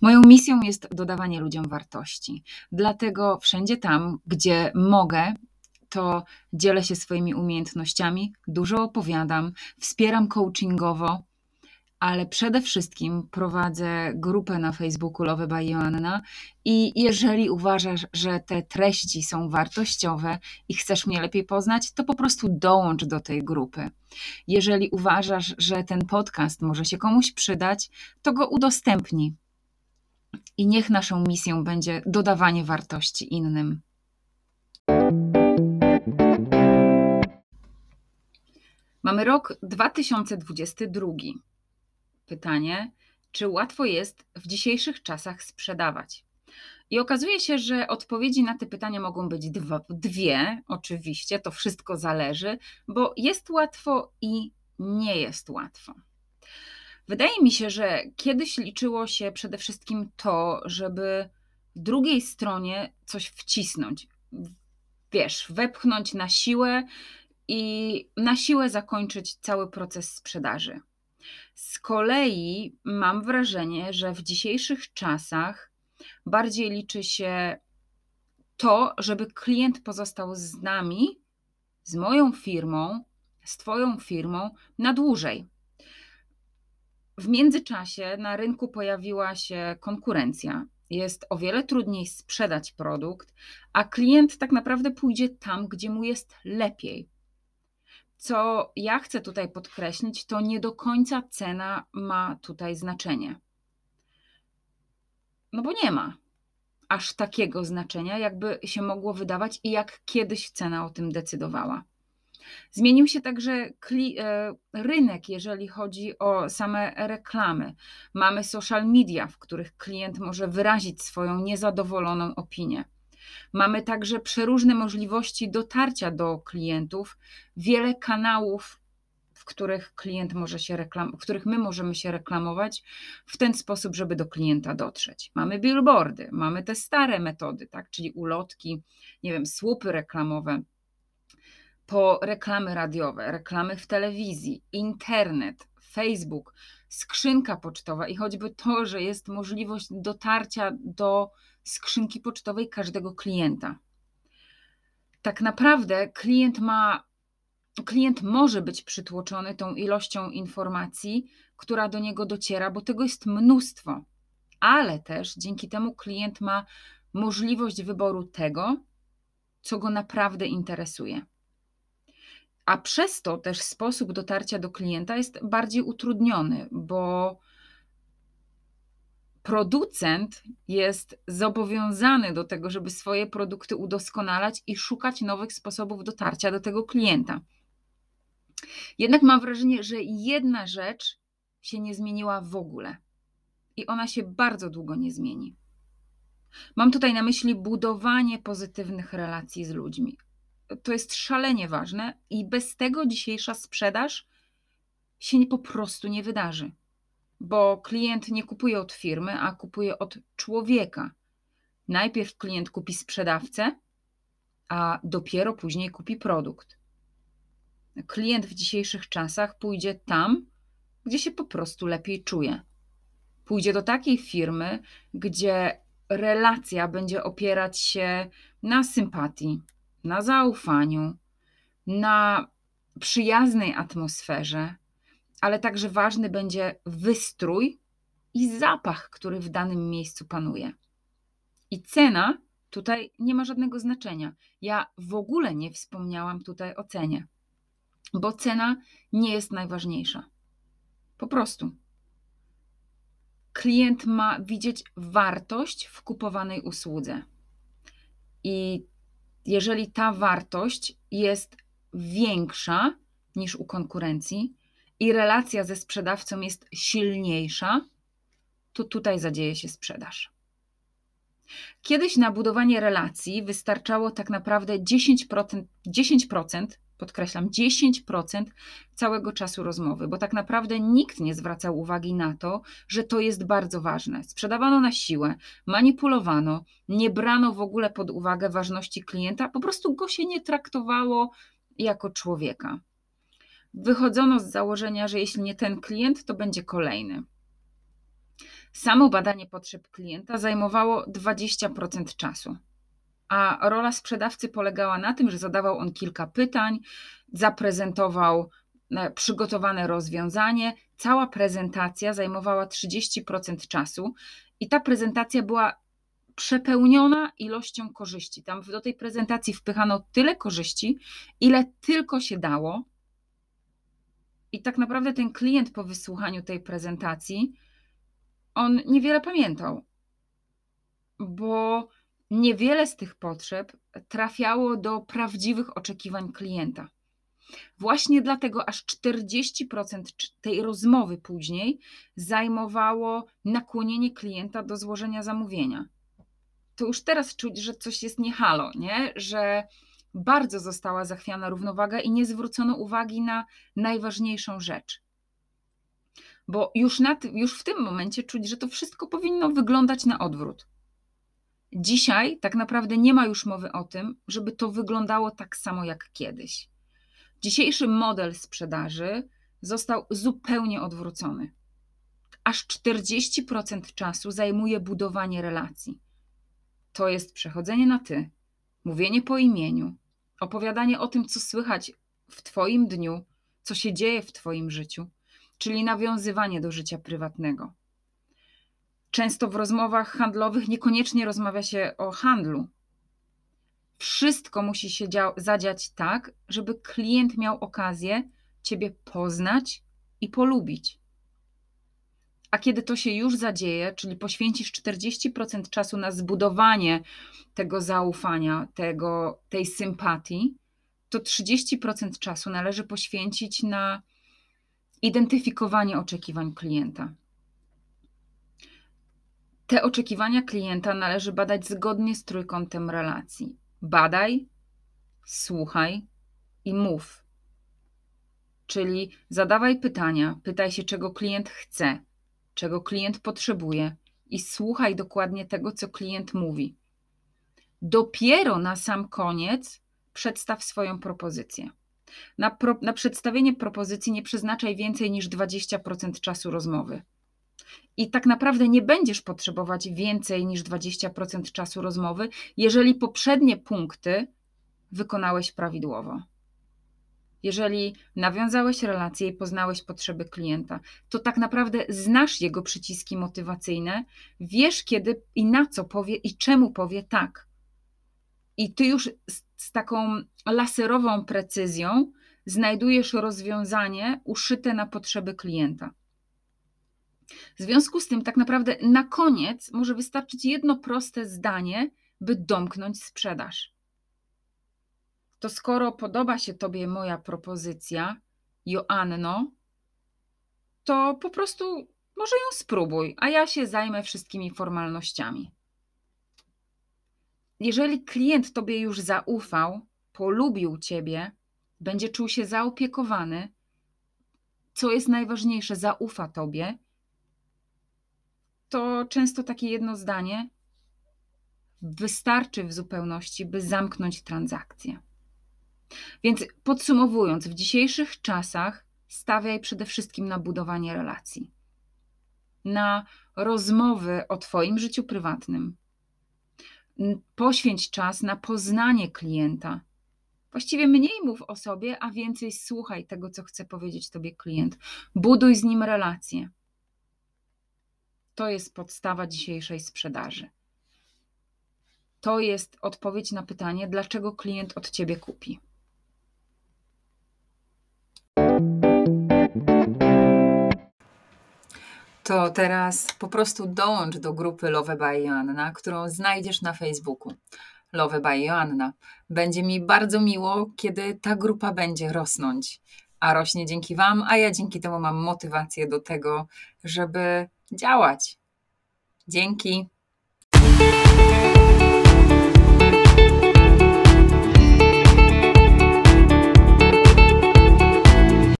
Moją misją jest dodawanie ludziom wartości. Dlatego wszędzie tam, gdzie mogę, to dzielę się swoimi umiejętnościami, dużo opowiadam, wspieram coachingowo, ale przede wszystkim prowadzę grupę na Facebooku Love by Joanna i jeżeli uważasz, że te treści są wartościowe i chcesz mnie lepiej poznać, to po prostu dołącz do tej grupy. Jeżeli uważasz, że ten podcast może się komuś przydać, to go udostępnij. I niech naszą misją będzie dodawanie wartości innym. Mamy rok 2022 pytanie, czy łatwo jest w dzisiejszych czasach sprzedawać? I okazuje się, że odpowiedzi na te pytania mogą być dwa, dwie, oczywiście, to wszystko zależy, bo jest łatwo i nie jest łatwo. Wydaje mi się, że kiedyś liczyło się przede wszystkim to, żeby drugiej stronie coś wcisnąć. Wiesz, wepchnąć na siłę i na siłę zakończyć cały proces sprzedaży. Z kolei mam wrażenie, że w dzisiejszych czasach bardziej liczy się to, żeby klient pozostał z nami, z moją firmą, z Twoją firmą na dłużej. W międzyczasie na rynku pojawiła się konkurencja. Jest o wiele trudniej sprzedać produkt, a klient tak naprawdę pójdzie tam, gdzie mu jest lepiej. Co ja chcę tutaj podkreślić, to nie do końca cena ma tutaj znaczenie. No bo nie ma aż takiego znaczenia, jakby się mogło wydawać i jak kiedyś cena o tym decydowała. Zmienił się także e, rynek, jeżeli chodzi o same reklamy. Mamy social media, w których klient może wyrazić swoją niezadowoloną opinię. Mamy także przeróżne możliwości dotarcia do klientów, wiele kanałów, w których klient może się reklam- w których my możemy się reklamować w ten sposób, żeby do klienta dotrzeć. Mamy billboardy, mamy te stare metody, tak, czyli ulotki, nie wiem, słupy reklamowe, po reklamy radiowe, reklamy w telewizji, internet, Facebook, skrzynka pocztowa i choćby to, że jest możliwość dotarcia do skrzynki pocztowej każdego klienta. Tak naprawdę klient ma, klient może być przytłoczony tą ilością informacji, która do niego dociera, bo tego jest mnóstwo, ale też dzięki temu klient ma możliwość wyboru tego, co go naprawdę interesuje. A przez to też sposób dotarcia do klienta jest bardziej utrudniony, bo producent jest zobowiązany do tego, żeby swoje produkty udoskonalać i szukać nowych sposobów dotarcia do tego klienta. Jednak mam wrażenie, że jedna rzecz się nie zmieniła w ogóle i ona się bardzo długo nie zmieni. Mam tutaj na myśli budowanie pozytywnych relacji z ludźmi. To jest szalenie ważne i bez tego dzisiejsza sprzedaż się po prostu nie wydarzy bo klient nie kupuje od firmy, a kupuje od człowieka. Najpierw klient kupi sprzedawcę, a dopiero później kupi produkt. Klient w dzisiejszych czasach pójdzie tam, gdzie się po prostu lepiej czuje. Pójdzie do takiej firmy, gdzie relacja będzie opierać się na sympatii, na zaufaniu, na przyjaznej atmosferze, ale także ważny będzie wystrój i zapach, który w danym miejscu panuje. I cena tutaj nie ma żadnego znaczenia. Ja w ogóle nie wspomniałam tutaj o cenie, bo cena nie jest najważniejsza. Po prostu. Klient ma widzieć wartość w kupowanej usłudze. I jeżeli ta wartość jest większa niż u konkurencji, i relacja ze sprzedawcą jest silniejsza, to tutaj zadzieje się sprzedaż. Kiedyś na budowanie relacji wystarczało tak naprawdę 10%, 10% podkreślam, 10% całego czasu rozmowy, bo tak naprawdę nikt nie zwracał uwagi na to, że to jest bardzo ważne. Sprzedawano na siłę, manipulowano, nie brano w ogóle pod uwagę ważności klienta, po prostu go się nie traktowało jako człowieka wychodzono z założenia, że jeśli nie ten klient, to będzie kolejny. Samo badanie potrzeb klienta zajmowało 20% czasu. A rola sprzedawcy polegała na tym, że zadawał on kilka pytań, zaprezentował e, przygotowane rozwiązanie. Cała prezentacja zajmowała 30% czasu i ta prezentacja była przepełniona ilością korzyści. Tam do tej prezentacji wpychano tyle korzyści, ile tylko się dało. I tak naprawdę ten klient po wysłuchaniu tej prezentacji, on niewiele pamiętał, bo niewiele z tych potrzeb trafiało do prawdziwych oczekiwań klienta. Właśnie dlatego aż 40% tej rozmowy później zajmowało nakłonienie klienta do złożenia zamówienia. To już teraz czuć, że coś jest niehalo, nie? że bardzo została zachwiana równowaga i nie zwrócono uwagi na najważniejszą rzecz. Bo już, już w tym momencie czuć, że to wszystko powinno wyglądać na odwrót. Dzisiaj tak naprawdę nie ma już mowy o tym, żeby to wyglądało tak samo jak kiedyś. Dzisiejszy model sprzedaży został zupełnie odwrócony. Aż 40% czasu zajmuje budowanie relacji. To jest przechodzenie na ty, mówienie po imieniu, opowiadanie o tym, co słychać w Twoim dniu, co się dzieje w Twoim życiu, czyli nawiązywanie do życia prywatnego. Często w rozmowach handlowych niekoniecznie rozmawia się o handlu. Wszystko musi się zadziać tak, żeby klient miał okazję Ciebie poznać i polubić. A kiedy to się już zadzieje, czyli poświęcisz 40% czasu na zbudowanie tego zaufania, tego, tej sympatii, to 30% czasu należy poświęcić na identyfikowanie oczekiwań klienta. Te oczekiwania klienta należy badać zgodnie z trójkątem relacji. Badaj, słuchaj i mów. Czyli zadawaj pytania, pytaj się, czego klient chce, czego klient potrzebuje i słuchaj dokładnie tego, co klient mówi. Dopiero na sam koniec przedstaw swoją propozycję. Na, pro, na przedstawienie propozycji nie przeznaczaj więcej niż 20% czasu rozmowy. I tak naprawdę nie będziesz potrzebować więcej niż 20% czasu rozmowy, jeżeli poprzednie punkty wykonałeś prawidłowo. Jeżeli nawiązałeś relację i poznałeś potrzeby klienta, to tak naprawdę znasz jego przyciski motywacyjne, wiesz kiedy i na co powie i czemu powie tak. I ty już z, z taką laserową precyzją znajdujesz rozwiązanie uszyte na potrzeby klienta. W związku z tym, tak naprawdę na koniec może wystarczyć jedno proste zdanie, by domknąć sprzedaż. To skoro podoba się Tobie moja propozycja, Joanno, to po prostu może ją spróbuj, a ja się zajmę wszystkimi formalnościami. Jeżeli klient Tobie już zaufał, polubił Ciebie, będzie czuł się zaopiekowany, co jest najważniejsze, zaufa Tobie, to często takie jedno zdanie wystarczy w zupełności, by zamknąć transakcję. Więc podsumowując, w dzisiejszych czasach stawiaj przede wszystkim na budowanie relacji, na rozmowy o Twoim życiu prywatnym. Poświęć czas na poznanie klienta. Właściwie mniej mów o sobie, a więcej słuchaj tego, co chce powiedzieć Tobie klient. Buduj z nim relacje. To jest podstawa dzisiejszej sprzedaży. To jest odpowiedź na pytanie, dlaczego klient od ciebie kupi. To teraz po prostu dołącz do grupy Love by Joanna, którą znajdziesz na Facebooku. Love by Joanna. Będzie mi bardzo miło, kiedy ta grupa będzie rosnąć. A rośnie dzięki Wam, a ja dzięki temu mam motywację do tego, żeby działać. Dzięki.